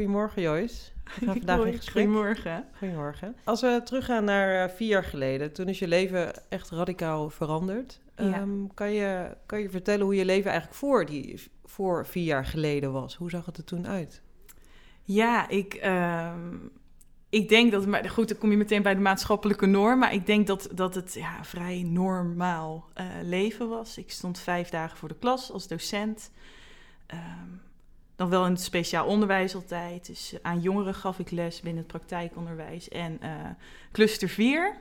Goedemorgen Joyce. We gaan vandaag in gesprek. Goedemorgen. Goedemorgen. Als we teruggaan naar uh, vier jaar geleden, toen is je leven echt radicaal veranderd. Ja. Ehm, kan, je, kan je vertellen hoe je leven eigenlijk voor, die, voor vier jaar geleden was? Hoe zag het er toen uit? Ja, ik, ehm, ik denk dat, maar goed, dan kom je meteen bij de maatschappelijke norm, maar ik denk dat, dat het ja, vrij normaal eh, leven was. Ik stond vijf dagen voor de klas als docent. Ehm, dan wel in het speciaal onderwijs altijd. Dus aan jongeren gaf ik les binnen het praktijkonderwijs en eh, cluster 4.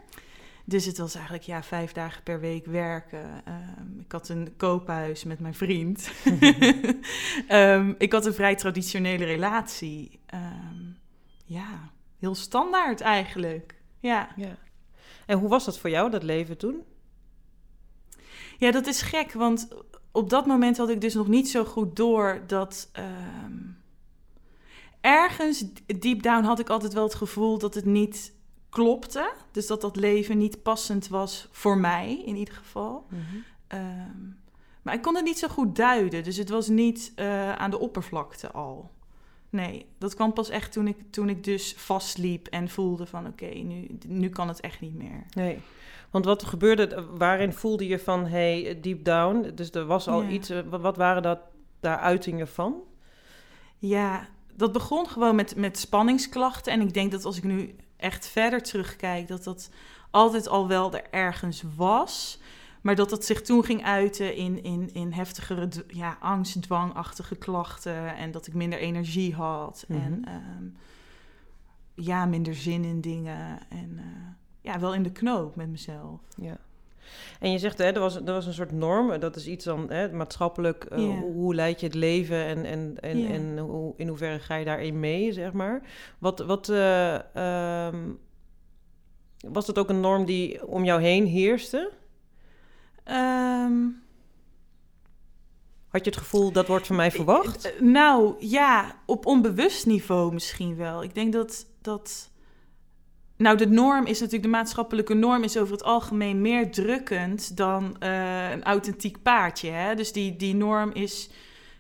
Dus het was eigenlijk ja, vijf dagen per week werken. Ehm, ik had een koophuis met mijn vriend. Ehm, ik had een vrij traditionele relatie. Ehm, ja, heel standaard eigenlijk. Ja. Ja. En hoe was dat voor jou, dat leven toen? ja, dat is gek, want op dat moment had ik dus nog niet zo goed door dat. ehm, ergens deep down had ik altijd wel het gevoel dat het niet klopte. Dus dat dat leven niet passend was voor mij in ieder geval. Ehm, maar ik kon het niet zo goed duiden. Dus het was niet eh, aan de oppervlakte al. Nee, dat kwam pas echt toen ik, toen ik dus vastliep en voelde van oké, nu, nu kan het echt niet meer. Nee. Want wat gebeurde, waarin voelde je van, hey, deep down, dus er was al Ja. iets, eh, wat, waren dat, daar uitingen van? Ja, dat begon gewoon met, met spanningsklachten. En ik denk dat als ik nu echt verder terugkijk, dat dat altijd al wel er ergens was. Maar dat dat zich toen ging uiten in, in, in heftigere ja, angst, dwangachtige klachten. En dat ik minder energie had. Mhm. En ehm, ja, minder zin in dingen. En eh, ja, wel in de knoop met mezelf. Ja. En je zegt, hè, er, was, er was een soort norm, dat is iets dan hè, maatschappelijk, eh, hoe, hoe leid je het leven en, en, en, en hoe, in hoeverre ga je daarin mee, zeg maar. Wat, wat eh, ehm, was dat ook een norm die om jou heen heerste? Ehm, Had je het gevoel, dat wordt van mij verwacht? Eh, Nou ja, op onbewust niveau misschien wel. Ik denk dat dat. Nou, de norm is natuurlijk, de maatschappelijke norm is over het algemeen meer drukkend dan eh, een authentiek paardje. Hè? Dus die, die norm is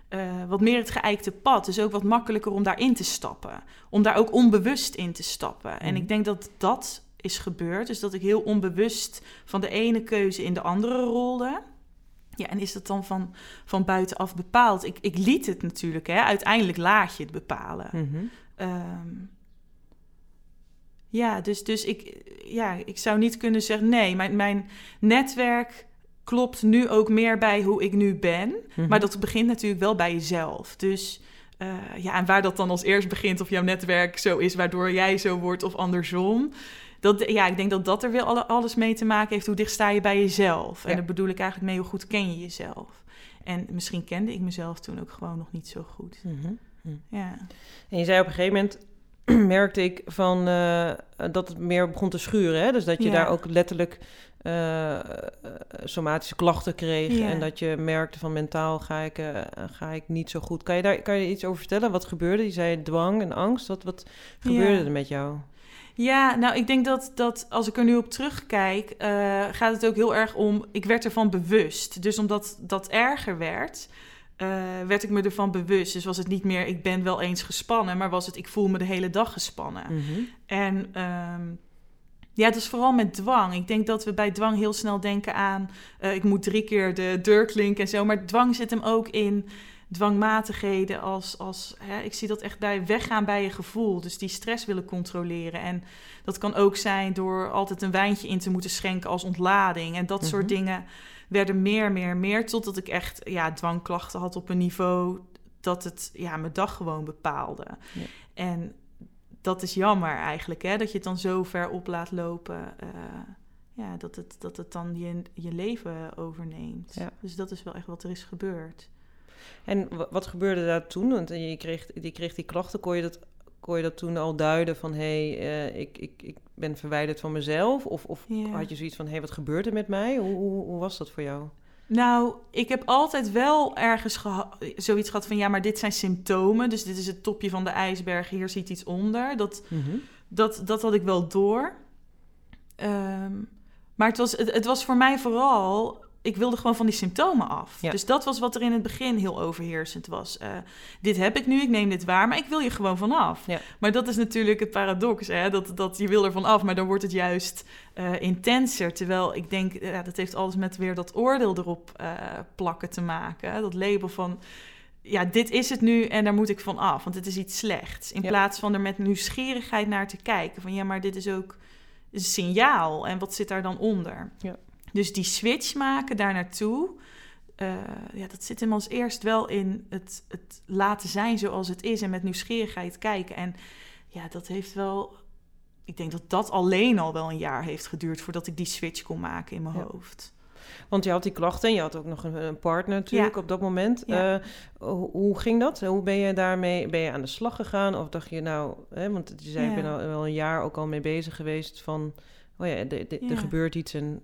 eh, wat meer het geëikte pad. Dus ook wat makkelijker om daarin te stappen. Om daar ook onbewust in te stappen. En Mhm. ik denk dat dat is gebeurd. Dus dat ik heel onbewust van de ene keuze in de andere rolde. Ja, en is dat dan van, van buitenaf bepaald? Ik, ik liet het natuurlijk, hè. Uiteindelijk laat je het bepalen. Ehm, ja, dus, dus ik, ja, ik zou niet kunnen zeggen... nee, mijn, mijn netwerk klopt nu ook meer bij hoe ik nu ben. Mhm. Maar dat begint natuurlijk wel bij jezelf. Dus eh, ja, en waar dat dan als eerst begint... of jouw netwerk zo is waardoor jij zo wordt of andersom... Dat, ja, ik denk dat dat er wel alle- alles mee te maken heeft. Hoe dicht sta je bij jezelf? En daar bedoel ik eigenlijk mee, hoe goed ken je jezelf? En misschien kende ik mezelf toen ook gewoon nog niet zo goed. Mhm. Ja. En je zei op een gegeven moment, merkte ik van, eh, dat het meer begon te schuren. Hè? Dus dat je Ja. daar ook letterlijk eh, eh, somatische klachten kreeg. Ja. En dat je merkte van mentaal ga ik, ga ik niet zo goed. Kan je daar kan je iets over vertellen? Wat gebeurde? Je zei dwang en angst. Wat, wat gebeurde Ja. er met jou? Ja, nou, ik denk dat, dat als ik er nu op terugkijk, gaat het ook heel erg om. Ik werd ervan bewust. Dus omdat dat erger werd, eh, werd ik me ervan bewust. Dus was het niet meer, ik ben wel eens gespannen, maar was het, ik voel me de hele dag gespannen. Mhm. En ehm, ja, het is vooral met dwang. Ik denk dat we bij dwang heel snel denken aan, eh, ik moet drie keer de deur klinken en zo. Maar dwang zit hem ook in dwangmatigheden als, als hè, ik zie dat echt bij weggaan bij je gevoel. Dus die stress willen controleren. En dat kan ook zijn door altijd een wijntje in te moeten schenken als ontlading. En dat soort Mhm. dingen werden meer, meer, meer. Totdat ik echt ja, dwangklachten had op een niveau dat het ja, mijn dag gewoon bepaalde. Ja. En dat is jammer eigenlijk, hè? dat je het dan zo ver op laat lopen. eh, ja, dat het, dat het dan je, je leven overneemt. Ja. Dus dat is wel echt wat er is gebeurd. En wa- wat gebeurde daar toen? Want je kreeg, je kreeg die klachten. Kon je dat, kon je dat toen al duiden van... hé, hey, eh, ik, ik, ik ben verwijderd van mezelf? Of, of had je zoiets van... hé, hey, wat gebeurt er met mij? Hoe, hoe, hoe was dat voor jou? Nou, ik heb altijd wel ergens geha- zoiets gehad van... ja, maar dit zijn symptomen. Dus dit is het topje van de ijsberg. Hier zit iets onder. Dat, dat, dat had ik wel door. Ehm, maar het was, het, het was voor mij vooral ik wilde gewoon van die symptomen af. Ja. Dus dat was wat er in het begin heel overheersend was. Eh, dit heb ik nu, ik neem dit waar, maar ik wil je gewoon vanaf. Ja. Maar dat is natuurlijk het paradox, hè? Dat, dat je wil er vanaf, maar dan wordt het juist eh, intenser. Terwijl ik denk, eh, ja, dat heeft alles met weer dat oordeel erop plakken te maken. hè. Dat label van, ja, dit is het nu en daar moet ik van af, want het is iets slechts. In Ja. plaats van er met nieuwsgierigheid naar te kijken. Van ja, maar dit is ook een signaal en wat zit daar dan onder? Ja. Dus die switch maken daar naartoe, eh, ja, dat zit hem als eerst wel in het, het laten zijn zoals het is en met nieuwsgierigheid kijken. En ja, dat heeft wel, ik denk dat dat alleen al wel een jaar heeft geduurd voordat ik die switch kon maken in mijn Ja. hoofd. Want je had die klachten en je had ook nog een, partner natuurlijk Ja. op dat moment. Ja. Eh, hoe, hoe ging dat? Hoe ben je daarmee ben je aan de slag gegaan? Of dacht je nou, hè, want je zei, ik ben al wel een jaar ook al mee bezig geweest van, oh ja, de- de- Ja. er gebeurt iets en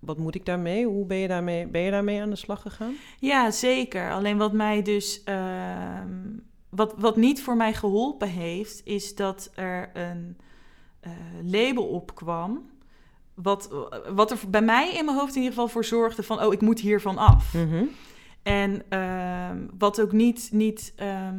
wat moet ik daarmee? Hoe ben je daarmee, ben je daarmee aan de slag gegaan? Ja, zeker. Alleen wat mij dus. ehm, wat, wat niet voor mij geholpen heeft, is dat er een eh, label opkwam. Wat, wat er bij mij in mijn hoofd in ieder geval voor zorgde van, oh, ik moet hiervan af. Mhm. En ehm, wat ook niet, niet ehm,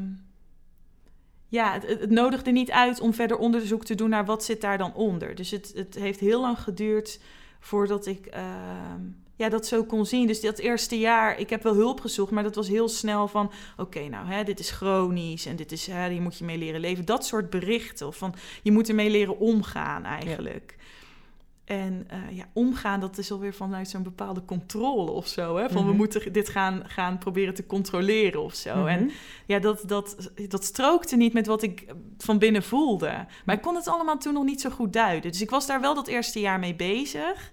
ja, het, het nodigde niet uit om verder onderzoek te doen naar wat zit daar dan onder. Dus het, het heeft heel lang geduurd voordat ik ehm, ja, dat zo kon zien. Dus dat eerste jaar, ik heb wel hulp gezocht, maar dat was heel snel van... oké, nou, hè, dit is chronisch en dit is, hè, hier moet je mee leren leven. Dat soort berichten, of van je moet ermee leren omgaan eigenlijk. En eh, ja, omgaan, dat is alweer vanuit zo'n bepaalde controle of zo. Hè? Van we Mhm. moeten dit gaan, gaan proberen te controleren of zo. En Mhm. ja, dat, dat, dat strookte niet met wat ik van binnen voelde. Maar ik kon het allemaal toen nog niet zo goed duiden. Dus ik was daar wel dat eerste jaar mee bezig.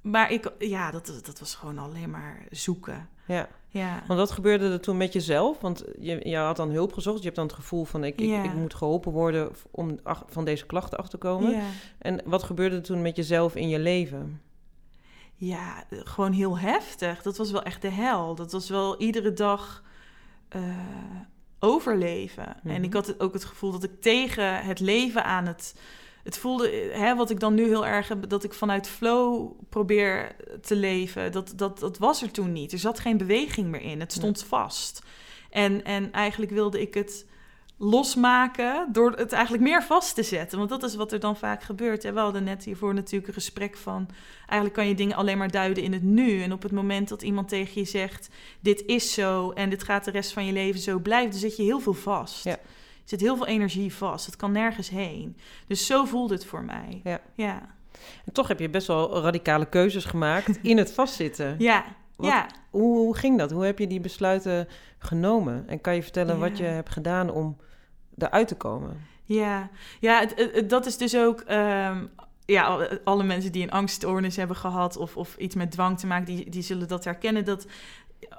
Maar ik, ja, dat, dat was gewoon alleen maar zoeken. Ja, Ja, want wat gebeurde er toen met jezelf? Want je, je had dan hulp gezocht. Je hebt dan het gevoel van ik, Ja. ik, ik moet geholpen worden om ach- van deze klachten af te komen. ja. En wat gebeurde er toen met jezelf in je leven? ja, gewoon heel heftig. Dat was wel echt de hel. Dat was wel iedere dag eh, overleven. En Mhm. ik had ook het gevoel dat ik tegen het leven aan het... Het voelde, hè, wat ik dan nu heel erg heb, dat ik vanuit flow probeer te leven. Dat, dat, dat was er toen niet. Er zat geen beweging meer in. Het stond vast. En, en eigenlijk wilde ik het losmaken door het eigenlijk meer vast te zetten. Want dat is wat er dan vaak gebeurt. hè. We hadden net hiervoor natuurlijk een gesprek van... eigenlijk kan je dingen alleen maar duiden in het nu. En op het moment dat iemand tegen je zegt... dit is zo en dit gaat de rest van je leven zo blijven... dan zit je heel veel vast. Ja. Er zit heel veel energie vast. Het kan nergens heen. Dus zo voelde het voor mij. Ja. Ja. En toch heb je best wel radicale keuzes gemaakt in het vastzitten. Ja. Wat- ja. Hoe, hoe ging dat? Hoe heb je die besluiten genomen? En kan je vertellen wat je hebt gedaan om eruit te komen? Ja, ja het, het- het- dat is dus ook. ehm, ja, al- alle mensen die een angststoornis hebben gehad of, of iets met dwang te maken, die, die zullen dat herkennen. Dat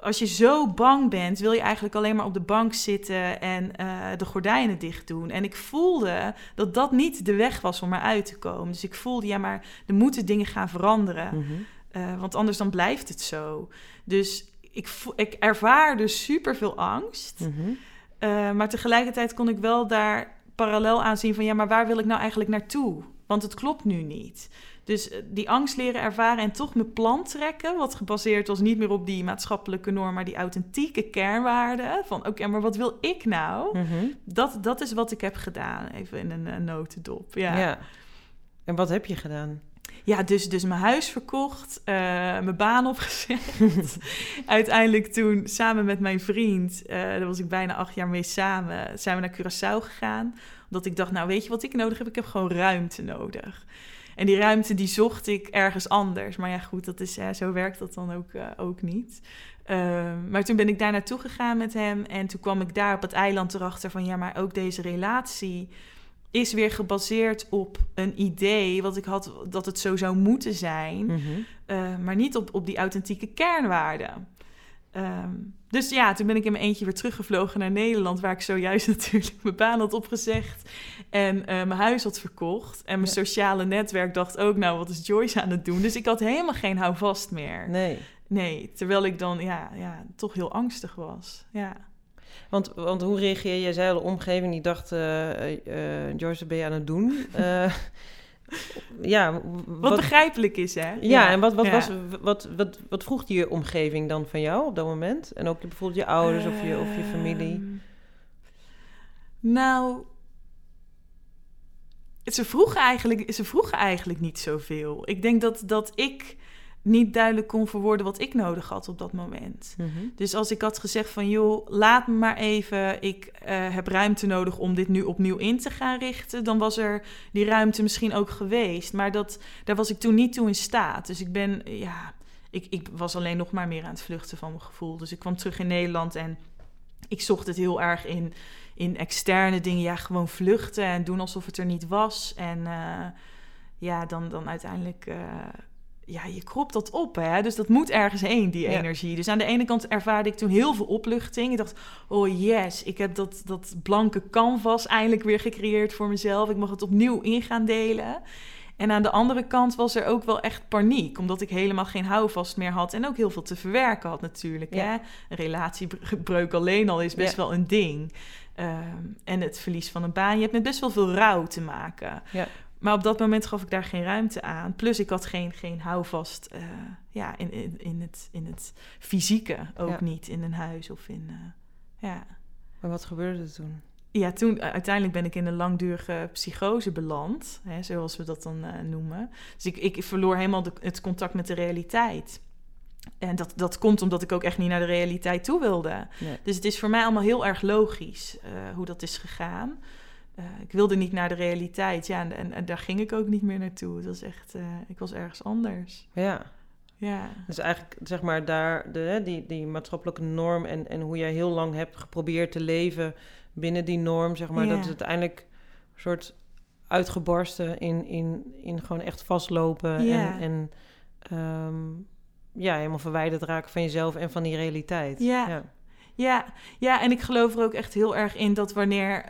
als je zo bang bent, wil je eigenlijk alleen maar op de bank zitten en eh, de gordijnen dicht doen. En ik voelde dat dat niet de weg was om eruit te komen. Dus ik voelde, ja, maar er moeten dingen gaan veranderen. Mhm. Eh, want anders dan blijft het zo. Dus ik, ik ervaar dus super veel angst. Mhm. Uh, maar tegelijkertijd kon ik wel daar parallel aan zien van ja, maar waar wil ik nou eigenlijk naartoe? Want het klopt nu niet. Dus eh, die angst leren ervaren en toch mijn plan trekken, wat gebaseerd was niet meer op die maatschappelijke norm, maar die authentieke kernwaarden. Van oké, maar wat wil ik nou? Mhm. Dat, dat is wat ik heb gedaan, even in een, een notendop. Ja. Ja. En wat heb je gedaan? Ja, dus, dus mijn huis verkocht, eh, mijn baan opgezegd. Uiteindelijk toen samen met mijn vriend, eh, daar was ik bijna acht jaar mee samen, zijn we naar Curaçao gegaan. Omdat ik dacht, nou weet je wat ik nodig heb? Ik heb gewoon ruimte nodig. En die ruimte die zocht ik ergens anders. Maar ja, goed, dat is, ja, zo werkt dat dan ook, eh, ook niet. Ehm, maar toen ben ik daar naartoe gegaan met hem. En toen kwam ik daar op het eiland erachter van... ja, maar ook deze relatie is weer gebaseerd op een idee... wat ik had dat het zo zou moeten zijn... Mhm. Uh, maar niet op, op die authentieke kernwaarden. Ehm, dus ja, toen ben ik in mijn eentje weer teruggevlogen naar Nederland, waar ik zojuist natuurlijk mijn baan had opgezegd en uh, mijn huis had verkocht. En mijn Ja. sociale netwerk dacht ook, nou, wat is Joyce aan het doen? Dus ik had helemaal geen houvast meer. Nee. Nee, terwijl ik dan ja, ja, toch heel angstig was. Ja. Want, want hoe reageer je? Jij zei al, de omgeving die dacht, eh eh, Joyce, ben je aan het doen? Eh, ja, wat, begrijpelijk is, hè? Ja, en wat, wat, Was, wat, wat, wat vroeg je omgeving dan van jou op dat moment? En ook bijvoorbeeld je ouders of, je, of je familie? Ehm, nou, ze vroegen, eigenlijk, ze vroegen eigenlijk niet zoveel. Ik denk dat, dat ik niet duidelijk kon verwoorden wat ik nodig had op dat moment. Mhm. Dus als ik had gezegd van joh, laat me maar even, ik eh, heb ruimte nodig om dit nu opnieuw in te gaan richten, dan was er die ruimte misschien ook geweest. Maar dat, daar was ik toen niet toe in staat. Dus ik ben, ja, ik, ik was alleen nog maar meer aan het vluchten van mijn gevoel. Dus ik kwam terug in Nederland en ik zocht het heel erg in, in externe dingen. Ja, gewoon vluchten en doen alsof het er niet was. En uh, ja, dan, dan uiteindelijk. Uh, ja, je kropt dat op. Hè? Dus dat moet ergens heen, die energie. Dus aan de ene kant ervaarde ik toen heel veel opluchting. Ik dacht, oh yes, ik heb dat, dat blanke canvas eindelijk weer gecreëerd voor mezelf. Ik mag het opnieuw in gaan delen. En aan de andere kant was er ook wel echt paniek, omdat ik helemaal geen houvast meer had en ook heel veel te verwerken had natuurlijk. Hè? Een relatiebreuk alleen al is best wel een ding. Ehm, en het verlies van een baan. Je hebt met best wel veel rouw te maken. Ja. Maar op dat moment gaf ik daar geen ruimte aan. Plus ik had geen, geen houvast uh, ja, in, in, in, het, in het fysieke ook niet. In een huis of in... Uh, ja. Maar wat gebeurde er toen? Ja, toen uiteindelijk ben ik in een langdurige psychose beland. Hè, zoals we dat dan uh, noemen. Dus ik, ik verloor helemaal de, het contact met de realiteit. En dat, dat komt omdat ik ook echt niet naar de realiteit toe wilde. Dus het is voor mij allemaal heel erg logisch hoe dat is gegaan. Uh, ik wilde niet naar de realiteit. Ja, en, en, daar ging ik ook niet meer naartoe. Het was echt, ik was ergens anders. Ja. Ja. Dus eigenlijk, zeg maar, daar, de, die, die maatschappelijke norm en, en hoe jij heel lang hebt geprobeerd te leven binnen die norm, zeg maar, dat is uiteindelijk een soort uitgebarsten in, in, in gewoon echt vastlopen ja. en, en um, ja, helemaal verwijderd raken van jezelf en van die realiteit. Ja. ja. Ja, ja, en ik geloof er ook echt heel erg in dat wanneer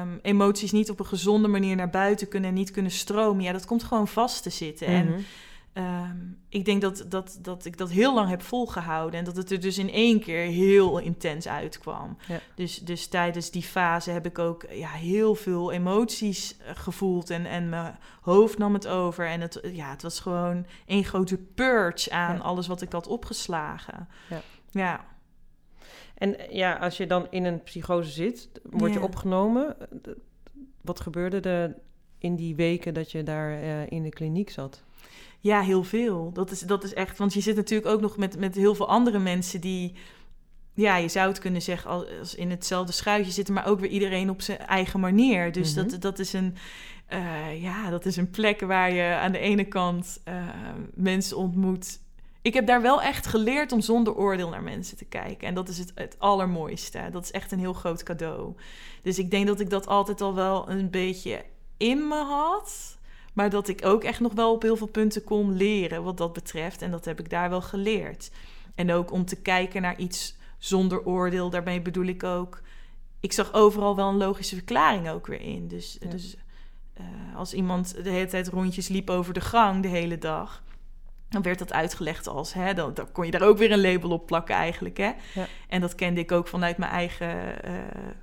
um, emoties niet op een gezonde manier naar buiten kunnen en niet kunnen stromen, ja, dat komt gewoon vast te zitten. En um, ik denk dat, dat, dat ik dat heel lang heb volgehouden en dat het er dus in één keer heel intens uitkwam. Ja. Dus, dus tijdens die fase heb ik ook ja, heel veel emoties eh, gevoeld en, en mijn hoofd nam het over. En het, ja, het was gewoon één grote purge aan alles wat ik had opgeslagen. Ja. ja. En ja, als je dan in een psychose zit, word je opgenomen. Wat gebeurde er in die weken dat je daar uh, in de kliniek zat? Ja, heel veel. Dat is, dat is echt, want je zit natuurlijk ook nog met, met heel veel andere mensen die, ja, je zou het kunnen zeggen, als in hetzelfde schuitje zitten, maar ook weer iedereen op zijn eigen manier. Dus dat, mhm. dat is een. Uh, ja, dat is een plek waar je aan de ene kant uh, mensen ontmoet ik heb daar wel echt geleerd om zonder oordeel naar mensen te kijken. En dat is het, het allermooiste. Dat is echt een heel groot cadeau. Dus ik denk dat ik dat altijd al wel een beetje in me had. Maar dat ik ook echt nog wel op heel veel punten kon leren wat dat betreft. En dat heb ik daar wel geleerd. En ook om te kijken naar iets zonder oordeel. Daarmee bedoel ik ook. Ik zag overal wel een logische verklaring ook weer in. Dus, dus uh, als iemand de hele tijd rondjes liep over de gang de hele dag dan werd dat uitgelegd als, hè, dan, dan, kon je daar ook weer een label op plakken eigenlijk. Hè? Ja. En dat kende ik ook vanuit mijn eigen uh,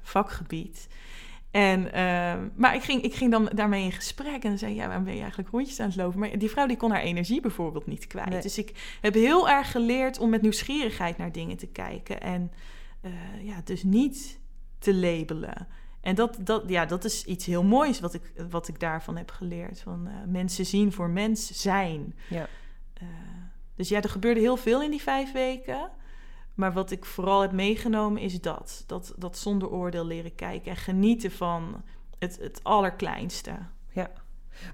vakgebied. En, uh, maar ik ging, ik ging dan daarmee in gesprek en dan zei ja, waarom ben je eigenlijk rondjes aan het lopen? Maar die vrouw die kon haar energie bijvoorbeeld niet kwijt. Dus ik heb heel erg geleerd om met nieuwsgierigheid naar dingen te kijken. En uh, ja, dus niet te labelen. En dat, dat, ja, dat is iets heel moois wat ik, wat ik daarvan heb geleerd. Van mensen zien voor mens zijn. Ja. Eh, dus ja, er gebeurde heel veel in die vijf weken. Maar wat ik vooral heb meegenomen is dat. Dat, dat zonder oordeel leren kijken en genieten van het, het allerkleinste. Ja,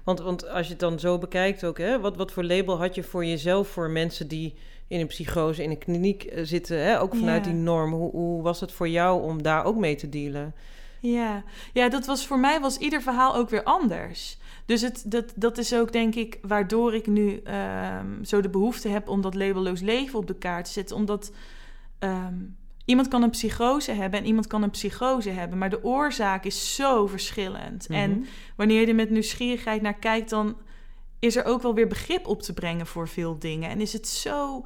want, want als je het dan zo bekijkt ook, hè, wat, wat voor label had je voor jezelf voor mensen die in een psychose, in een kliniek eh, zitten, hè, ook vanuit die norm? Hoe, hoe was het voor jou om daar ook mee te dealen? Ja. ja, dat was voor mij was ieder verhaal ook weer anders. Dus het, dat, dat is ook, denk ik, waardoor ik nu um, zo de behoefte heb om dat labelloos leven op de kaart te zetten. Omdat um, iemand kan een psychose hebben en iemand kan een psychose hebben. Maar de oorzaak is zo verschillend. En mhm. wanneer je er met nieuwsgierigheid naar kijkt, dan is er ook wel weer begrip op te brengen voor veel dingen. En is het zo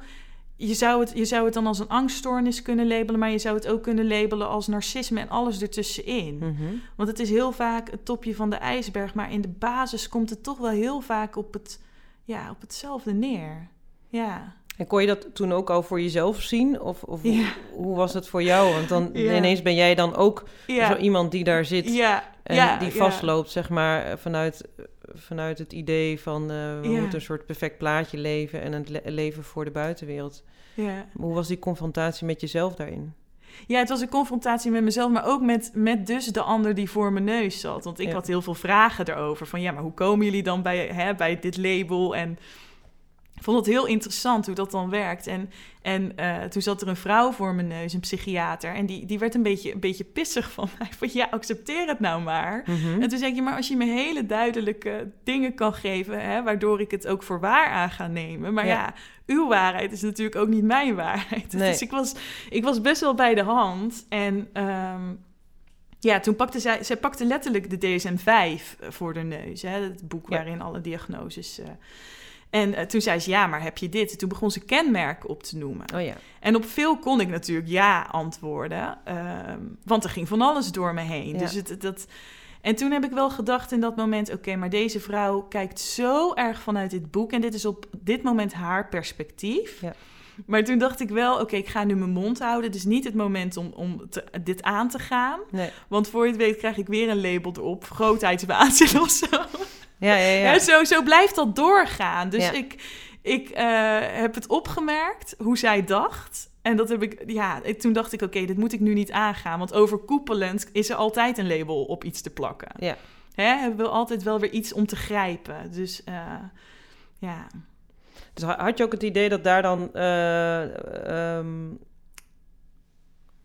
je zou, het, je zou het dan als een angststoornis kunnen labelen, maar je zou het ook kunnen labelen als narcisme en alles ertussenin. Mhm. Want het is heel vaak het topje van de ijsberg, maar in de basis komt het toch wel heel vaak op, het, ja, op hetzelfde neer. Ja. En kon je dat toen ook al voor jezelf zien? Of, of Ja. hoe, hoe was het voor jou? Want dan Ja. ineens ben jij dan ook Ja. zo iemand die daar zit Ja. en die vastloopt, zeg maar, vanuit, vanuit het idee van eh, we moeten een soort perfect plaatje leven en het le- leven voor de buitenwereld. Ja. Hoe was die confrontatie met jezelf daarin? Ja, het was een confrontatie met mezelf, maar ook met, met dus de ander die voor mijn neus zat. Want ik had heel veel vragen erover. Van ja, maar hoe komen jullie dan bij, hè, bij dit label? En ik vond het heel interessant hoe dat dan werkt. En, en eh, toen zat er een vrouw voor mijn neus, een psychiater. En die, die werd een beetje, een beetje pissig van mij. Van ja, accepteer het nou maar. Mhm. En toen zei ik, ja, maar als je me hele duidelijke dingen kan geven, hè, waardoor ik het ook voor waar aan ga nemen. Maar Ja. ja, uw waarheid is natuurlijk ook niet mijn waarheid. Nee. Dus ik was, ik was best wel bij de hand. En ehm, ja, toen pakte zij, zij pakte letterlijk de DSM-5 voor de neus. Hè, het boek Ja. waarin alle diagnoses... eh, en eh, toen zei ze, ja, maar heb je dit? En toen begon ze kenmerken op te noemen. Oh ja. En op veel kon ik natuurlijk ja antwoorden. ehm, want er ging van alles door me heen. Ja. Dus het, dat... En toen heb ik wel gedacht in dat moment... oké, maar deze vrouw kijkt zo erg vanuit dit boek... en dit is op dit moment haar perspectief. Ja. Maar toen dacht ik wel, oké, ik ga nu mijn mond houden. Het is niet het moment om, om te- dit aan te gaan. Nee. Want voor je het weet krijg ik weer een label erop. Grootheidswaanzin of zo. Ja, ja, ja. Ja, zo, zo blijft dat doorgaan. Dus ik, ik eh, heb het opgemerkt hoe zij dacht. En dat heb ik, ja, toen dacht ik, oké, dit moet ik nu niet aangaan. Want overkoepelend is er altijd een label op iets te plakken. Ja. Hè, hebben we altijd wel weer iets om te grijpen. Dus eh, ja. Dus ha- had je ook het idee dat daar dan eh, ehm,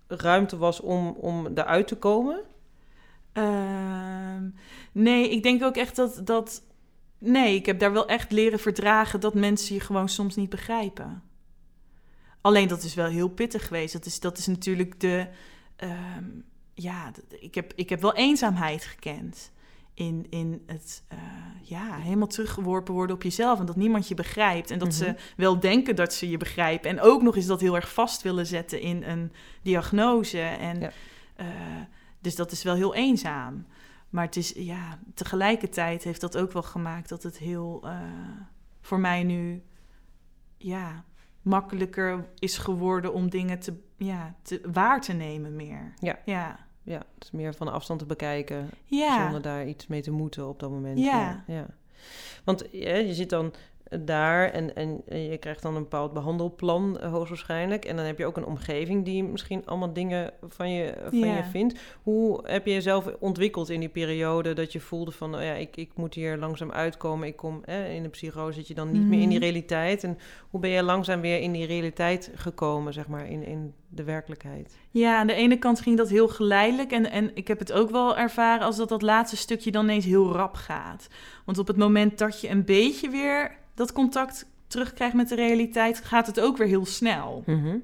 ruimte was om, om eruit te komen? Ehm, nee, ik denk ook echt dat, dat. Nee, ik heb daar wel echt leren verdragen dat mensen je gewoon soms niet begrijpen. Alleen dat is wel heel pittig geweest. Dat is, dat is natuurlijk de. ehm, ja, ik heb, ik heb wel eenzaamheid gekend. In, in het eh, ja, helemaal teruggeworpen worden op jezelf. En dat niemand je begrijpt. En dat Mhm. ze wel denken dat ze je begrijpen. En ook nog eens dat heel erg vast willen zetten in een diagnose. En Ja. eh, dus dat is wel heel eenzaam. Maar het is, ja, tegelijkertijd heeft dat ook wel gemaakt dat het heel uh, voor mij nu, ja, makkelijker is geworden om dingen te, ja, te, waar te nemen meer. Ja. Ja. Ja, dus meer van afstand te bekijken, ja. zonder daar iets mee te moeten op dat moment. Ja. ja. Want ja, je zit dan daar en, en je krijgt dan een bepaald behandelplan uh, hoogstwaarschijnlijk. En dan heb je ook een omgeving die misschien allemaal dingen van je, van je vindt. Hoe heb je jezelf ontwikkeld in die periode dat je voelde van, oh ja, ik, ik moet hier langzaam uitkomen. Ik kom eh, in de psychose, zit je dan niet meer in die Mhm. realiteit. En hoe ben je langzaam weer in die realiteit gekomen, zeg maar, in, in de werkelijkheid? Ja, aan de ene kant ging dat heel geleidelijk. En, en ik heb het ook wel ervaren als dat dat laatste stukje dan ineens heel rap gaat. Want op het moment dat je een beetje weer dat contact terugkrijgt met de realiteit, gaat het ook weer heel snel. Mhm.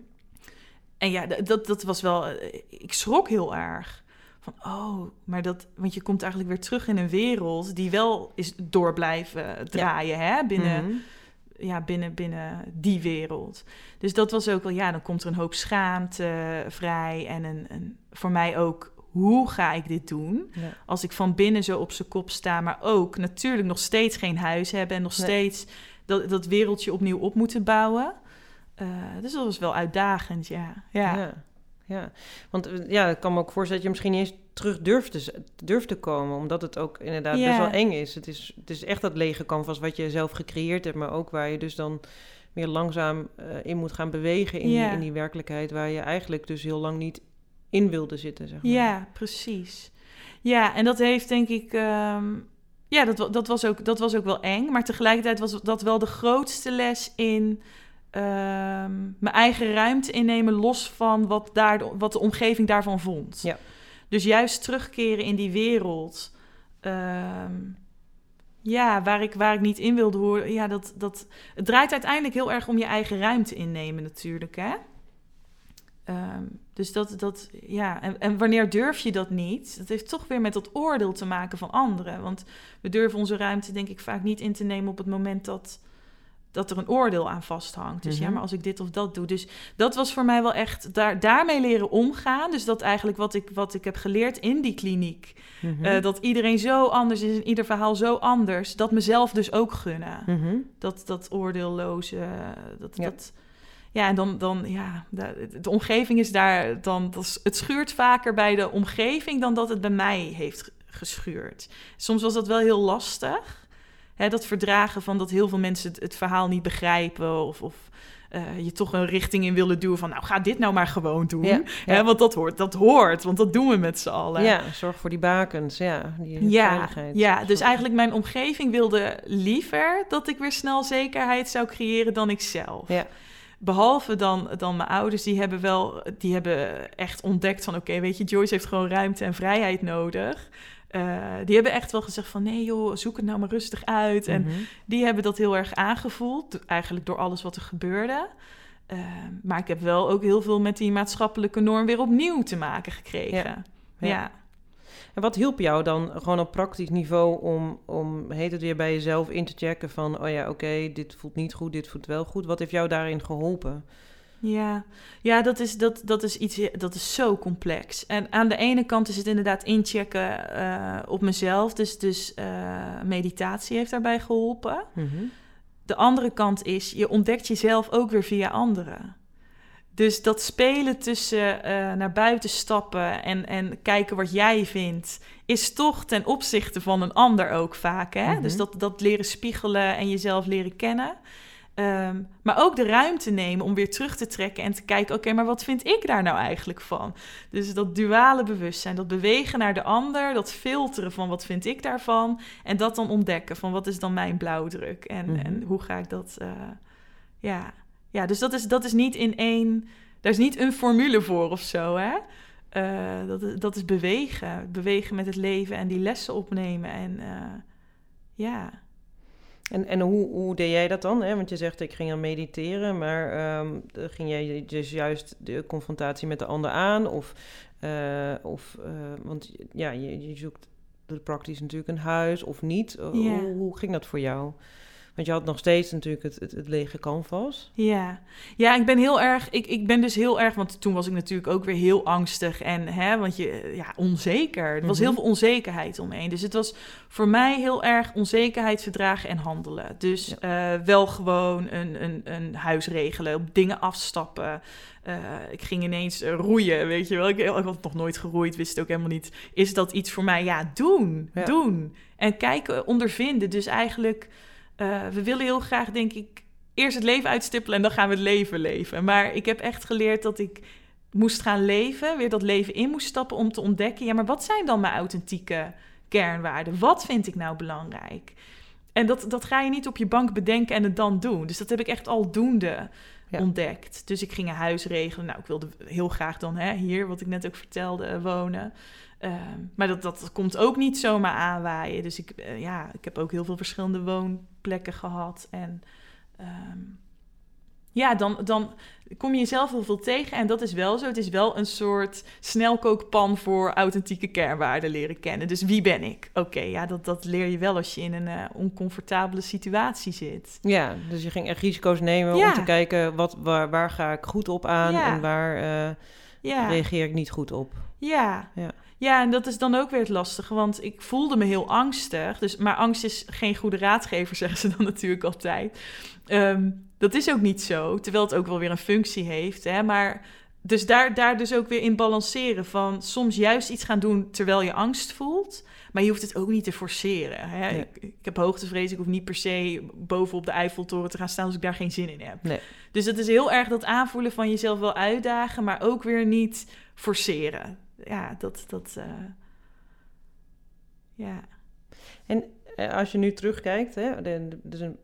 En ja, dat, dat was wel. eh, Ik schrok heel erg. Van, oh, maar dat. Want je komt eigenlijk weer terug in een wereld die wel is door blijven draaien, hè? Binnen, Mhm. ja, binnen, binnen die wereld. Dus dat was ook wel, ja, dan komt er een hoop schaamte vrij. En een, een, voor mij ook, hoe ga ik dit doen? Ja. Als ik van binnen zo op zijn kop sta, maar ook natuurlijk nog steeds geen huis hebben en nog Nee. steeds dat, dat wereldje opnieuw op moeten bouwen. Uh, dus dat was wel uitdagend, ja. Ja, ja. ja. Want eh, ja, ik kan me ook voorstellen dat je misschien niet eens terug durft te, durft te komen, omdat het ook inderdaad Ja. best wel eng is. Het, is. het is echt dat lege canvas wat je zelf gecreëerd hebt, maar ook waar je dus dan weer langzaam eh, in moet gaan bewegen in, Ja. die, in die werkelijkheid waar je eigenlijk dus heel lang niet in wilde zitten, zeg maar. Ja, precies. Ja, en dat heeft denk ik... ehm, ja, dat, dat, was ook, dat was ook wel eng. Maar tegelijkertijd was dat wel de grootste les in... ehm, mijn eigen ruimte innemen, los van wat, daar, de- wat de omgeving daarvan vond. Ja. Dus juist terugkeren in die wereld... ehm, ja, waar ik, waar ik niet in wilde horen. Ja, dat, dat, het draait uiteindelijk heel erg om je eigen ruimte innemen natuurlijk, hè? Ehm, dus dat, dat ja, en, en wanneer durf je dat niet? Dat heeft toch weer met dat oordeel te maken van anderen. Want we durven onze ruimte, denk ik, vaak niet in te nemen op het moment dat, dat er een oordeel aan vasthangt. Dus ja, Mhm. maar als ik dit of dat doe. Dus dat was voor mij wel echt daar, daarmee leren omgaan. Dus dat eigenlijk wat ik, wat ik heb geleerd in die kliniek. Mhm. eh, dat iedereen zo anders is en ieder verhaal zo anders. Dat mezelf dus ook gunnen. Mhm. Dat, dat oordeelloze. Dat, Ja. dat, ja, en dan, dan ja, de, de omgeving is daar dan. Dat, is- het schuurt vaker bij de omgeving dan dat het bij mij heeft ge- geschuurd. Soms was dat wel heel lastig. Hè, dat verdragen van dat heel veel mensen het, het verhaal niet begrijpen. Of, of eh, je toch een richting in willen duwen van. Nou, ga dit nou maar gewoon doen. Ja, Hè, want dat hoort, dat hoort. Want dat doen we met z'n allen. ja, zorg voor die bakens, ja. Die Ja, veiligheid. ja, dus eigenlijk mijn omgeving wilde liever dat ik weer snel zekerheid zou creëren dan ik zelf. Ja. Behalve dan, dan mijn ouders, die hebben wel, die hebben echt ontdekt van, oké, weet je, Joyce heeft gewoon ruimte en vrijheid nodig. Eh, die hebben echt wel gezegd van, nee joh, zoek het nou maar rustig uit. En Mhm. die hebben dat heel erg aangevoeld, eigenlijk door alles wat er gebeurde. Eh, maar ik heb wel ook heel veel met die maatschappelijke norm weer opnieuw te maken gekregen. Ja. ja. Ja. En wat hielp jou dan gewoon op praktisch niveau om, om heet het weer bij jezelf in te checken van, oh ja, oké, dit voelt niet goed, dit voelt wel goed. Wat heeft jou daarin geholpen? Ja, ja dat, is, dat, dat is iets dat is zo complex. En aan de ene kant is het inderdaad inchecken eh, op mezelf. Dus, dus eh, meditatie heeft daarbij geholpen. Mhm. De andere kant is, je ontdekt jezelf ook weer via anderen. Dus dat spelen tussen eh, naar buiten stappen en, en kijken wat jij vindt, is toch ten opzichte van een ander ook vaak. Hè? Mhm. Dus dat, dat leren spiegelen en jezelf leren kennen. Ehm, maar ook de ruimte nemen om weer terug te trekken en te kijken: oké, maar wat vind ik daar nou eigenlijk van? Dus dat duale bewustzijn, dat bewegen naar de ander, dat filteren van wat vind ik daarvan. En dat dan ontdekken van wat is dan mijn blauwdruk en, Mhm. en hoe ga ik dat. eh, ja. Ja, dus dat is, dat is niet in één. Daar is niet een formule voor of zo, hè? Eh, dat, is- dat is bewegen. Bewegen met het leven en die lessen opnemen. En eh, ja. En, en hoe, hoe deed jij dat dan? Hè? Want je zegt, ik ging aan mediteren, maar ehm, eh, ging jij dus juist de confrontatie met de ander aan? Of, of want ja, je, je zoekt praktisch natuurlijk een huis of niet. Hoe, hoe ging dat voor jou? Want je had nog steeds natuurlijk het, het, het lege canvas. Ja. ja, ik ben heel erg. Ik, ik ben dus heel erg. Want toen was ik natuurlijk ook weer heel angstig. En hè, want je, ja, onzeker. Er was heel Mhm. veel onzekerheid omheen. Dus het was voor mij heel erg onzekerheid verdragen en handelen. Dus eh, wel gewoon een, een, een huis regelen, op dingen afstappen. Eh, ik ging ineens eh, roeien, weet je wel. Ik, ik had nog nooit geroeid, wist ook helemaal niet. Is dat iets voor mij? Ja, doen. Ja. Doen. En kijken, ondervinden. Dus eigenlijk, eh, we willen heel graag, denk ik, eerst het leven uitstippelen en dan gaan we het leven leven. Maar ik heb echt geleerd dat ik moest gaan leven, weer dat leven in moest stappen om te ontdekken, ja, maar wat zijn dan mijn authentieke kernwaarden? Wat vind ik nou belangrijk? En dat, dat ga je niet op je bank bedenken en het dan doen. Dus dat heb ik echt al doende Ja. ontdekt. Dus ik ging een huis regelen. Nou, ik wilde heel graag dan hè, hier, wat ik net ook vertelde, wonen. Ehm, maar dat, dat komt ook niet zomaar aanwaaien. Dus ik, eh, ja, ik heb ook heel veel verschillende woonplekken gehad. En ehm, ja, dan, dan kom je jezelf heel veel tegen. En dat is wel zo. Het is wel een soort snelkookpan voor authentieke kernwaarden leren kennen. Dus wie ben ik? Oké, ja, dat, dat leer je wel als je in een eh, oncomfortabele situatie zit. Ja, dus je ging echt risico's nemen Ja. om te kijken wat, waar, waar ga ik goed op aan Ja. en waar eh, Ja. reageer ik niet goed op. Ja. Ja. Ja, en dat is dan ook weer het lastige, want ik voelde me heel angstig. Dus, maar angst is geen goede raadgever, zeggen ze dan natuurlijk altijd. Ehm, dat is ook niet zo, terwijl het ook wel weer een functie heeft. Hè? Maar dus daar, daar dus ook weer in balanceren van soms juist iets gaan doen terwijl je angst voelt. Maar je hoeft het ook niet te forceren. Hè? Ik, ik heb hoogtevrees, ik hoef niet per se bovenop de Eiffeltoren te gaan staan als ik daar geen zin in heb. Nee. Dus het is heel erg dat aanvoelen van jezelf wel uitdagen, maar ook weer niet forceren. Ja, dat. dat eh, ja. Eh, Als je nu terugkijkt, hè, er is een,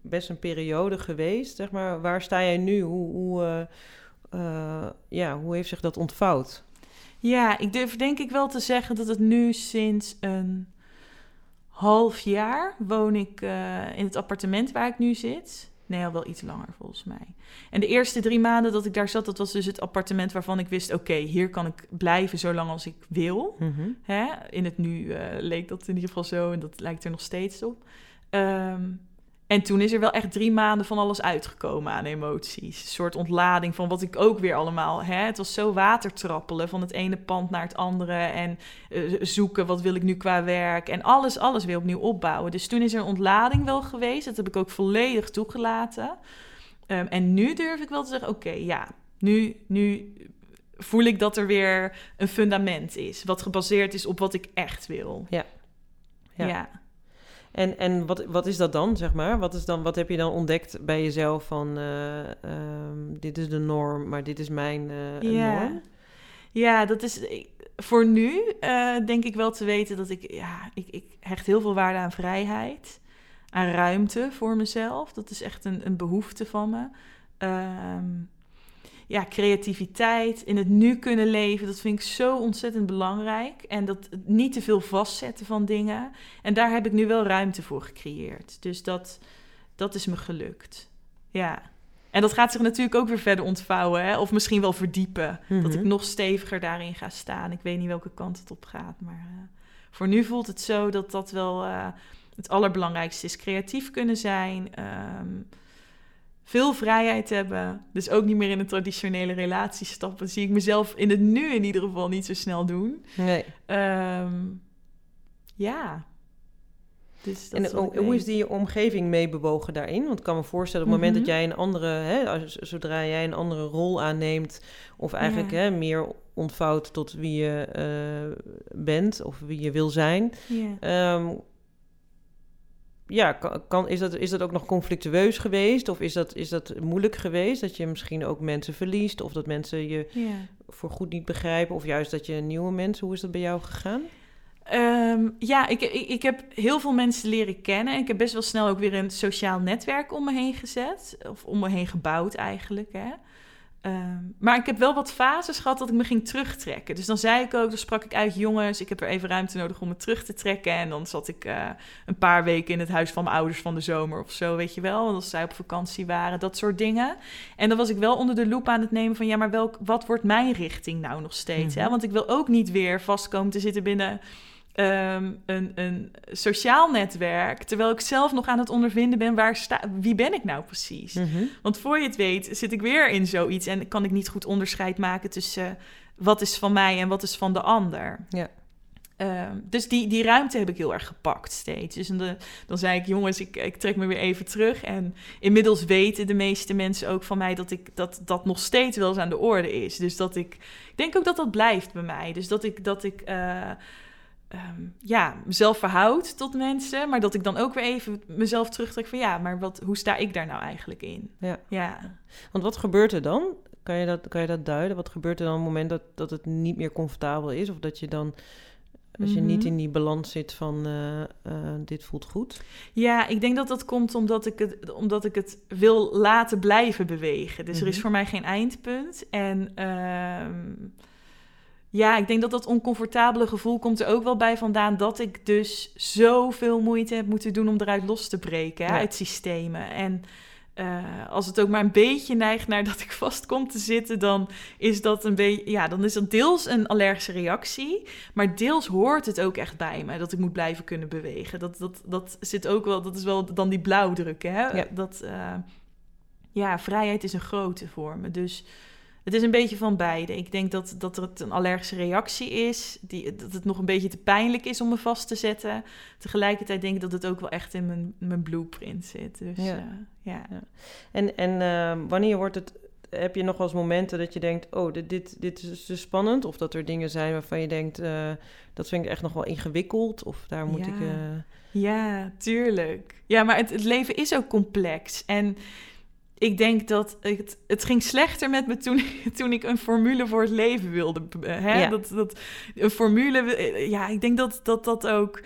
best een periode geweest, zeg maar. Waar sta jij nu? Hoe, hoe, eh, ja, hoe heeft zich dat ontvouwd? ja, ik durf denk ik wel te zeggen dat het nu sinds een half jaar woon ik in het appartement waar ik nu zit. Nee, al wel iets langer volgens mij. En de eerste drie maanden dat ik daar zat, dat was dus het appartement waarvan ik wist: oké, hier kan ik blijven zolang als ik wil. Mhm. Hè? In het nu eh, leek dat in ieder geval zo en dat lijkt er nog steeds op. Ehm, En toen is er wel echt drie maanden van alles uitgekomen aan emoties. Een soort ontlading van wat ik ook weer allemaal... Hè? Het was zo watertrappelen van het ene pand naar het andere. En eh, zoeken, wat wil ik nu qua werk. En alles, alles weer opnieuw opbouwen. Dus toen is er een ontlading wel geweest. Dat heb ik ook volledig toegelaten. Ehm, en nu durf ik wel te zeggen, oké, ja, nu, nu voel ik dat er weer een fundament is. Wat gebaseerd is op wat ik echt wil. Ja. ja. En, en wat, wat is dat dan, zeg maar? Wat, is dan, wat heb je dan ontdekt bij jezelf van... Uh, dit is de norm, maar dit is mijn uh, ja. norm? Ja, dat is... Voor nu denk ik wel te weten dat ik... Ja, ik, ik hecht heel veel waarde aan vrijheid. Aan ruimte voor mezelf. Dat is echt een, een behoefte van me. Um, ja, creativiteit, in het nu kunnen leven, dat vind ik zo ontzettend belangrijk. En dat niet te veel vastzetten van dingen. En daar heb ik nu wel ruimte voor gecreëerd. Dus dat, dat is me gelukt. Ja. En dat gaat zich natuurlijk ook weer verder ontvouwen, hè? of misschien wel verdiepen. Dat ik mhm. nog steviger daarin ga staan. Ik weet niet welke kant het op gaat, maar uh, voor nu voelt het zo dat dat wel uh, het allerbelangrijkste is. Creatief kunnen zijn. Um, veel vrijheid hebben. Dus ook niet meer in een traditionele relatie stappen. Zie ik mezelf in het nu in ieder geval niet zo snel doen. Nee. Um, ja. Dus en hoe is die omgeving meebewogen daarin? Want ik kan me voorstellen, op het moment dat mhm. jij een andere, hè, zodra jij een andere rol aanneemt, of eigenlijk hè, meer ontvouwt tot wie je uh, bent of wie je wil zijn, ja. Um, ja, kan, is, dat, is dat ook nog conflictueus geweest? Of is dat, is dat moeilijk geweest? Dat je misschien ook mensen verliest? Of dat mensen je ja. voor goed niet begrijpen? Of juist dat je nieuwe mensen... Hoe is dat bij jou gegaan? Ehm, ja, ik, ik, ik, heb heel veel mensen leren kennen. En ik heb best wel snel ook weer een sociaal netwerk om me heen gezet. Of om me heen gebouwd eigenlijk, hè. Ehm, maar ik heb wel wat fases gehad dat ik me ging terugtrekken. Dus dan zei ik ook, dan sprak ik uit, jongens, ik heb er even ruimte nodig om me terug te trekken. En dan zat ik uh, een paar weken in het huis van mijn ouders van de zomer of zo, weet je wel. Als zij op vakantie waren, dat soort dingen. En dan was ik wel onder de loep aan het nemen van, ja, maar welk, wat wordt mijn richting nou nog steeds? hè? Mhm. Want ik wil ook niet weer vastkomen te zitten binnen Ehm, een, een sociaal netwerk, terwijl ik zelf nog aan het ondervinden ben, waar sta, wie ben ik nou precies? Mhm. Want voor je het weet zit ik weer in zoiets en kan ik niet goed onderscheid maken tussen wat is van mij en wat is van de ander. Ja. Ehm, dus die, die ruimte heb ik heel erg gepakt steeds. Dus de, dan zei ik, jongens, ik, ik trek me weer even terug. En inmiddels weten de meeste mensen ook van mij dat ik dat, dat nog steeds wel eens aan de orde is. Dus dat ik, ik denk ook dat dat blijft bij mij. Dus dat ik, dat ik uh, um, ja, mezelf verhoud tot mensen, maar dat ik dan ook weer even mezelf terugtrek van ja, maar wat, hoe sta ik daar nou eigenlijk in? Ja. ja. Want wat gebeurt er dan? Kan je dat, kan je dat duiden? Wat gebeurt er dan op het moment dat, dat het niet meer comfortabel is? Of dat je dan, als je niet mhm. in die balans zit van uh, uh, dit voelt goed? Ja, ik denk dat dat komt omdat ik het, omdat ik het wil laten blijven bewegen. Dus er is mhm. voor mij geen eindpunt. En... Uh, ja, ik denk dat dat oncomfortabele gevoel komt er ook wel bij vandaan dat ik dus zoveel moeite heb moeten doen om eruit los te breken uit systemen. En uh, als het ook maar een beetje neigt naar dat ik vast kom te zitten, dan is dat een beetje, ja, dan is dat deels een allergische reactie, maar deels hoort het ook echt bij me dat ik moet blijven kunnen bewegen. Dat, dat, dat zit ook wel, dat is wel dan die blauwdruk, hè? Ja. Dat, uh, ja, vrijheid is een grote voor me. Dus het is een beetje van beide. Ik denk dat, dat het een allergische reactie is. Die, dat het nog een beetje te pijnlijk is om me vast te zetten. Tegelijkertijd denk ik dat het ook wel echt in mijn, mijn blueprint zit. Dus, ja. Uh, ja. ja. En, en uh, wanneer wordt het... Heb je nog wel eens momenten dat je denkt... oh, dit, dit, dit is te spannend? Of dat er dingen zijn waarvan je denkt... Uh, dat vind ik echt nog wel ingewikkeld? Of daar moet ja. ik... Ja, tuurlijk. Ja, maar het, het leven is ook complex. En ik denk dat het, het ging slechter met me toen, toen ik een formule voor het leven wilde. Hè? Ja. Dat, dat, een formule, ja, ik denk dat dat, dat ook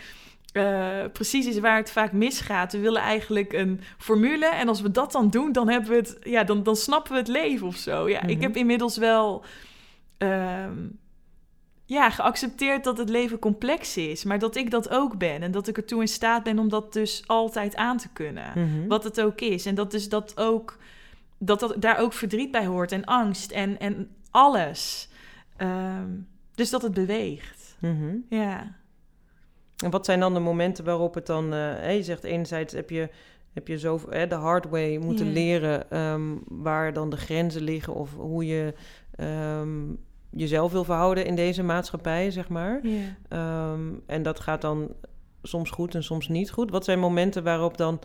uh, precies is waar het vaak misgaat. We willen eigenlijk een formule en als we dat dan doen, dan, hebben we het, ja, dan, dan snappen we het leven of zo. Ja, Ik Mhm. heb inmiddels wel ehm, ja, geaccepteerd dat het leven complex is, maar dat ik dat ook ben en dat ik ertoe in staat ben om dat dus altijd aan te kunnen. Mhm. Wat het ook is. En dat dus dat ook dat, dat daar ook verdriet bij hoort en angst en, en alles. Ehm, dus dat het beweegt. Mhm. Ja. En wat zijn dan de momenten waarop het dan... eh, je zegt enerzijds heb je, heb je zo de hard way moeten leren ehm, waar dan de grenzen liggen of hoe je ehm, jezelf wil verhouden in deze maatschappij, zeg maar. Ehm, en dat gaat dan soms goed en soms niet goed. Wat zijn momenten waarop dan...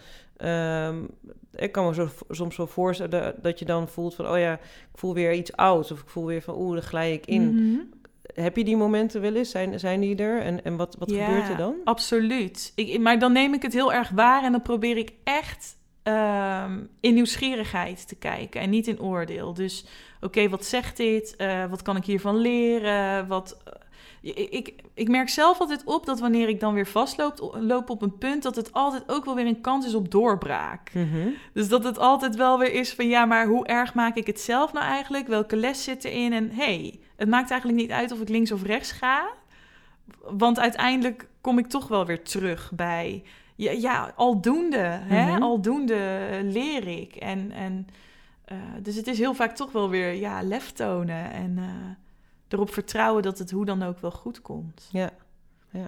ik kan me zo, soms wel voorstellen dat je dan voelt van... oh ja, ik voel weer iets oud. Of ik voel weer van, oeh, daar glij ik in. Mhm. Heb je die momenten wel eens? Zijn, zijn die er? En, en wat, wat gebeurt er dan? absoluut. Ik, maar dan neem ik het heel erg waar... en dan probeer ik echt um, in nieuwsgierigheid te kijken en niet in oordeel. Dus oké, wat zegt dit? Uh, wat kan ik hiervan leren? Wat, uh, ik, ik merk zelf altijd op dat wanneer ik dan weer vastloop loop op een punt, dat het altijd ook wel weer een kans is op doorbraak. Mm -hmm. Dus dat het altijd wel weer is van ja, maar hoe erg maak ik het zelf nou eigenlijk? Welke les zit erin? En hey, het maakt eigenlijk niet uit of ik links of rechts ga. Want uiteindelijk kom ik toch wel weer terug bij ja, ja aldoende, hè? Mhm. aldoende leer ik. En, en, uh, dus het is heel vaak toch wel weer ja, lef tonen en uh, erop vertrouwen dat het hoe dan ook wel goed komt. Ja, ja.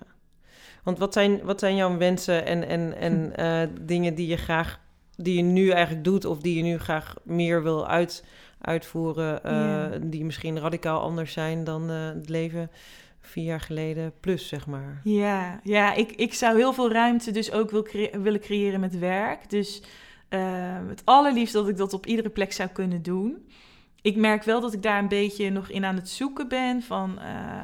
Want wat zijn, wat zijn jouw wensen en, en, en uh, dingen die je graag, die je nu eigenlijk doet of die je nu graag meer wil uit, uitvoeren, die misschien radicaal anders zijn dan het leven vier jaar geleden plus, zeg maar. Ja, ja ik, ik zou heel veel ruimte dus ook wil willen creëren met werk. Dus uh, het allerliefst dat ik dat op iedere plek zou kunnen doen. Ik merk wel dat ik daar een beetje nog in aan het zoeken ben van... Uh,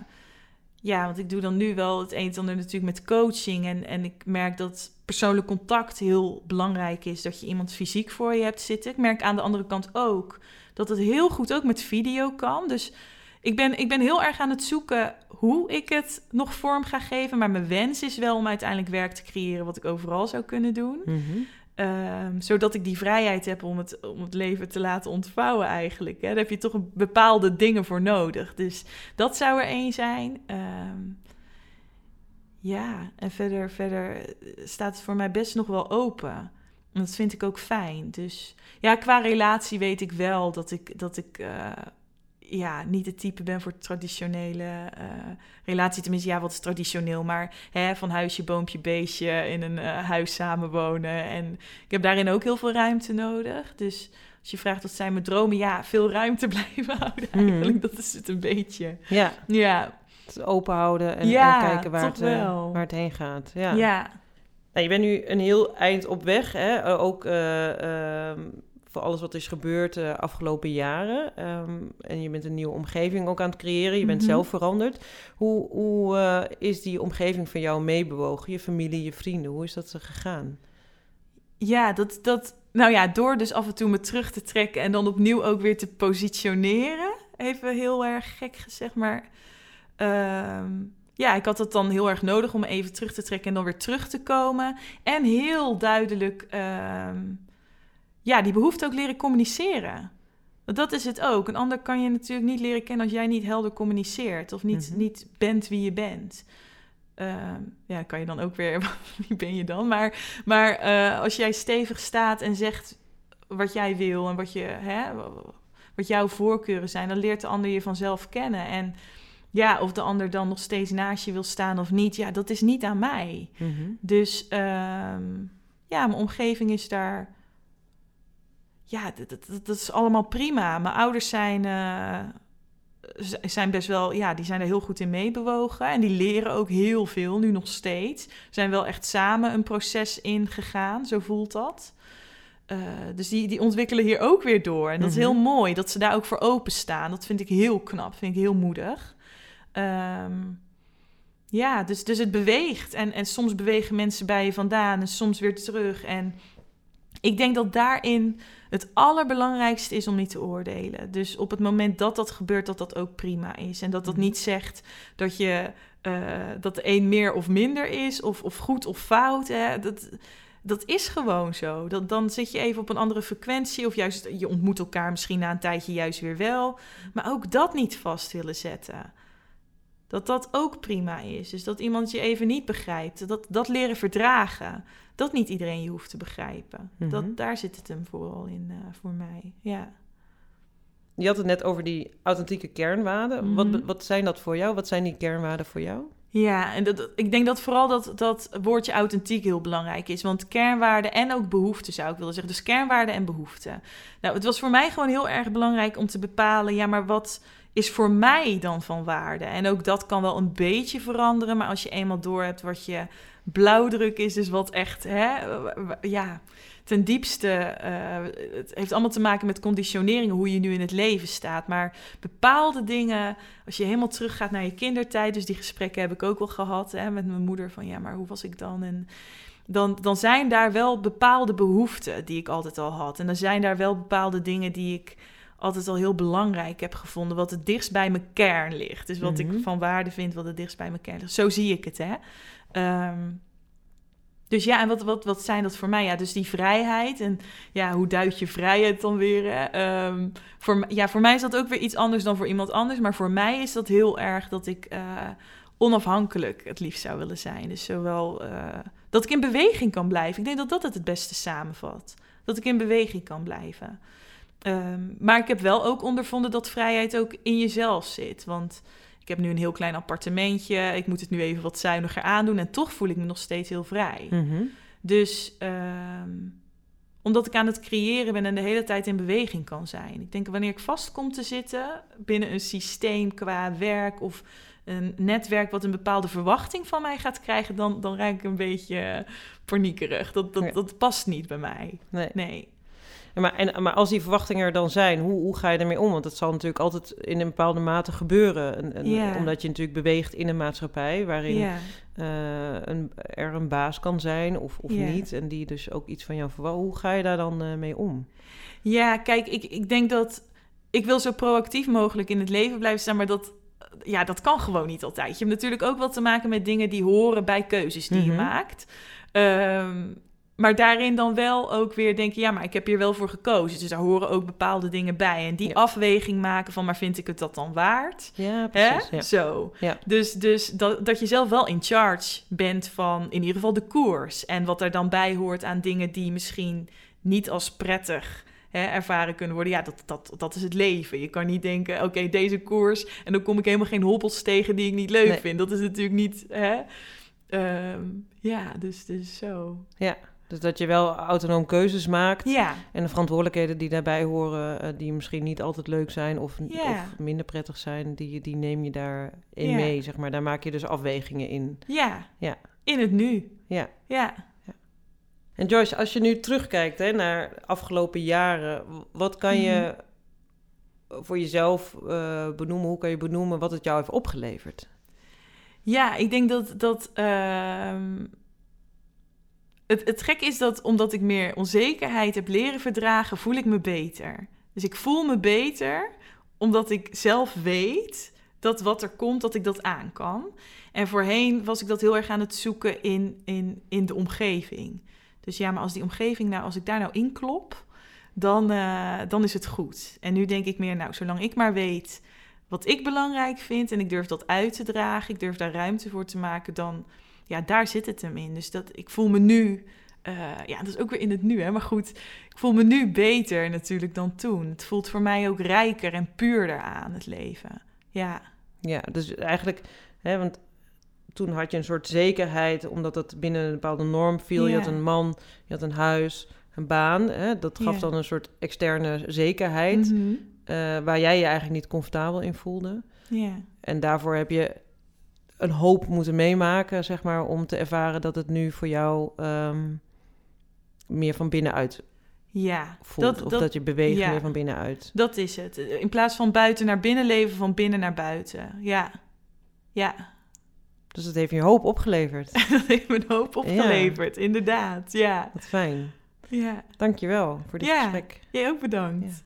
ja, want ik doe dan nu wel het een en ander natuurlijk met coaching. En, en ik merk dat persoonlijk contact heel belangrijk is. Dat je iemand fysiek voor je hebt zitten. Ik merk aan de andere kant ook dat het heel goed ook met video kan. Dus ik ben, ik ben heel erg aan het zoeken hoe ik het nog vorm ga geven. Maar mijn wens is wel om uiteindelijk werk te creëren wat ik overal zou kunnen doen. Mhm. Ehm, zodat ik die vrijheid heb om het, om het leven te laten ontvouwen eigenlijk. Hè. Daar heb je toch bepaalde dingen voor nodig. Dus dat zou er één zijn. Ehm, ja, en verder, verder staat het voor mij best nog wel open. En dat vind ik ook fijn. Dus ja, qua relatie weet ik wel dat ik, dat ik uh, ja, niet het type ben voor traditionele uh, relatie. Tenminste, ja, wat is traditioneel, maar hè, van huisje, boompje, beestje in een uh, huis samenwonen. En ik heb daarin ook heel veel ruimte nodig. Dus als je vraagt wat zijn mijn dromen, ja, veel ruimte blijven houden. Mhm. Eigenlijk, dat is het een beetje. Ja. Ja. Het open houden en, ja, en kijken waar het, uh, waar het heen gaat. Ja. ja. Nou, je bent nu een heel eind op weg, hè? Ook uh, voor alles wat is gebeurd de afgelopen jaren. Ehm, en je bent een nieuwe omgeving ook aan het creëren. Je bent mhm. zelf veranderd. Hoe, hoe uh, is die omgeving van jou meebewogen? Je familie, je vrienden, hoe is dat gegaan? Ja, dat, dat, nou ja, door dus af en toe me terug te trekken en dan opnieuw ook weer te positioneren. Even heel erg gek gezegd, maar uh, ja, ik had het dan heel erg nodig om even terug te trekken en dan weer terug te komen. En heel duidelijk uh, ja, die behoefte ook leren communiceren. Want dat is het ook. Een ander kan je natuurlijk niet leren kennen als jij niet helder communiceert of niet, mhm. niet bent wie je bent. Uh, ja, kan je dan ook weer, wie ben je dan? Maar, maar uh, als jij stevig staat en zegt wat jij wil en wat, je, hè, wat jouw voorkeuren zijn, dan leert de ander je vanzelf kennen. En ja, of de ander dan nog steeds naast je wil staan of niet, ja, dat is niet aan mij. Mm -hmm. Dus uh, ja, mijn omgeving is daar ja, dat, dat, dat, is allemaal prima. Mijn ouders zijn, uh, zijn best wel, ja, die zijn er heel goed in meebewogen. En die leren ook heel veel, nu nog steeds. Zijn wel echt samen een proces ingegaan, zo voelt dat. Uh, dus die, die ontwikkelen hier ook weer door. En dat is heel mhm. mooi, dat ze daar ook voor openstaan. Dat vind ik heel knap, vind ik heel moedig. Um, ja, dus, dus het beweegt. En, en soms bewegen mensen bij je vandaan en soms weer terug. En ik denk dat daarin het allerbelangrijkste is om niet te oordelen. Dus op het moment dat dat gebeurt, dat dat ook prima is. En dat dat mhm. niet zegt dat je uh, dat de een meer of minder is, of, of goed of fout. Hè. Dat, dat is gewoon zo. Dat, dan zit je even op een andere frequentie, of juist je ontmoet elkaar misschien na een tijdje juist weer wel. Maar ook dat niet vast willen zetten. Dat dat ook prima is. Dus dat iemand je even niet begrijpt. Dat, dat leren verdragen dat niet iedereen je hoeft te begrijpen. dat, mhm. daar zit het hem vooral in uh, voor mij. Ja. Je had het net over die authentieke kernwaarden. wat, mhm. wat zijn dat voor jou? Wat zijn die kernwaarden voor jou? Ja, en dat, ik denk dat vooral dat, dat woordje authentiek heel belangrijk is. Want kernwaarden en ook behoeften zou ik willen zeggen. Dus kernwaarden en behoeften. Nou, het was voor mij gewoon heel erg belangrijk om te bepalen... ja, maar wat is voor mij dan van waarde? En ook dat kan wel een beetje veranderen. Maar als je eenmaal door hebt wat je blauwdruk is... dus wat echt, hè, ja ten diepste, uh, het heeft allemaal te maken met conditioneringen, hoe je nu in het leven staat. Maar bepaalde dingen, als je helemaal teruggaat naar je kindertijd, dus die gesprekken heb ik ook wel gehad hè, met mijn moeder, van ja, maar hoe was ik dan? En dan, dan zijn daar wel bepaalde behoeften die ik altijd al had. En dan zijn daar wel bepaalde dingen die ik altijd al heel belangrijk heb gevonden, wat het dichtst bij mijn kern ligt. Dus wat ik mhm. van waarde vind, wat het dichtst bij mijn kern ligt. Zo zie ik het, hè. Um, dus ja, en wat, wat, wat zijn dat voor mij? Ja, dus die vrijheid. En ja, hoe duid je vrijheid dan weer? Hè? Um, voor, ja, voor mij is dat ook weer iets anders dan voor iemand anders. Maar voor mij is dat heel erg dat ik uh, onafhankelijk het liefst zou willen zijn. Dus zowel uh, dat ik in beweging kan blijven. Ik denk dat dat het het beste samenvat. Dat ik in beweging kan blijven. Um, maar ik heb wel ook ondervonden dat vrijheid ook in jezelf zit. Want ik heb nu een heel klein appartementje. Ik moet het nu even wat zuiniger aandoen. En toch voel ik me nog steeds heel vrij. Mhm. Dus ehm, omdat ik aan het creëren ben en de hele tijd in beweging kan zijn. Ik denk wanneer ik vast kom te zitten binnen een systeem qua werk of een netwerk wat een bepaalde verwachting van mij gaat krijgen, dan, dan raak ik een beetje paniekerig. Dat, dat, dat past niet bij mij. Nee. nee. Maar, en, maar als die verwachtingen er dan zijn, hoe, hoe ga je ermee om? Want dat zal natuurlijk altijd in een bepaalde mate gebeuren. En, Omdat je natuurlijk beweegt in een maatschappij waarin uh, een, er een baas kan zijn of, of niet. En die dus ook iets van jou verwacht. Hoe ga je daar dan uh, mee om? Ja, kijk, ik, ik denk dat ik wil zo proactief mogelijk in het leven blijven staan, maar dat, ja, dat kan gewoon niet altijd. Je hebt natuurlijk ook wat te maken met dingen die horen bij keuzes die je mhm. maakt. Um, maar daarin dan wel ook weer denken, ja, maar ik heb hier wel voor gekozen. Dus daar horen ook bepaalde dingen bij. En die afweging maken van, maar vind ik het dat dan waard? Ja, precies. Ja. Zo. Ja. Dus, dus dat, dat je zelf wel in charge bent van in ieder geval de koers. En wat er dan bij hoort aan dingen die misschien niet als prettig hè, ervaren kunnen worden. Ja, dat, dat, dat is het leven. Je kan niet denken, oké, deze koers... en dan kom ik helemaal geen hobbels tegen die ik niet leuk vind. Dat is natuurlijk niet... Hè? Ehm, ja, dus, dus zo. Ja. Dus dat je wel autonoom keuzes maakt. Ja. En de verantwoordelijkheden die daarbij horen, uh, die misschien niet altijd leuk zijn of, of, minder prettig zijn, die, die neem je daarin ja. mee, zeg maar. Daar maak je dus afwegingen in. Ja. ja. In het nu. Ja. Ja. En Joyce, als je nu terugkijkt hè, naar afgelopen jaren, wat kan je mhm. voor jezelf uh, benoemen? Hoe kan je benoemen wat het jou heeft opgeleverd? Ja, ik denk dat, dat uh, het, het is dat omdat ik meer onzekerheid heb leren verdragen, voel ik me beter. Dus ik voel me beter omdat ik zelf weet dat wat er komt, dat ik dat aan kan. En voorheen was ik dat heel erg aan het zoeken in, in, in de omgeving. Dus ja, maar als die omgeving, nou, als ik daar nou in klop, dan, uh, dan is het goed. En nu denk ik meer, nou, zolang ik maar weet wat ik belangrijk vind en ik durf dat uit te dragen, ik durf daar ruimte voor te maken, dan, ja, daar zit het hem in. Dus dat, ik voel me nu, uh, ja, dat is ook weer in het nu, hè, maar goed, ik voel me nu beter natuurlijk dan toen. Het voelt voor mij ook rijker en puurder aan, het leven. Ja. Ja, dus eigenlijk, hè, want toen had je een soort zekerheid, omdat het binnen een bepaalde norm viel. Je had een man, je had een huis, een baan. Hè? Dat gaf dan een soort externe zekerheid, mm waar jij je eigenlijk niet comfortabel in voelde. Ja. En daarvoor heb je een hoop moeten meemaken, zeg maar, om te ervaren dat het nu voor jou um, meer van binnenuit ja, voelt. Dat, of dat, je beweegt meer van binnenuit. Dat is het. In plaats van buiten naar binnen leven, van binnen naar buiten. Ja, ja. Dus dat heeft je hoop opgeleverd. dat heeft me een hoop opgeleverd, inderdaad. Ja. Wat fijn. Ja. Dankjewel voor dit gesprek. Jij ook bedankt.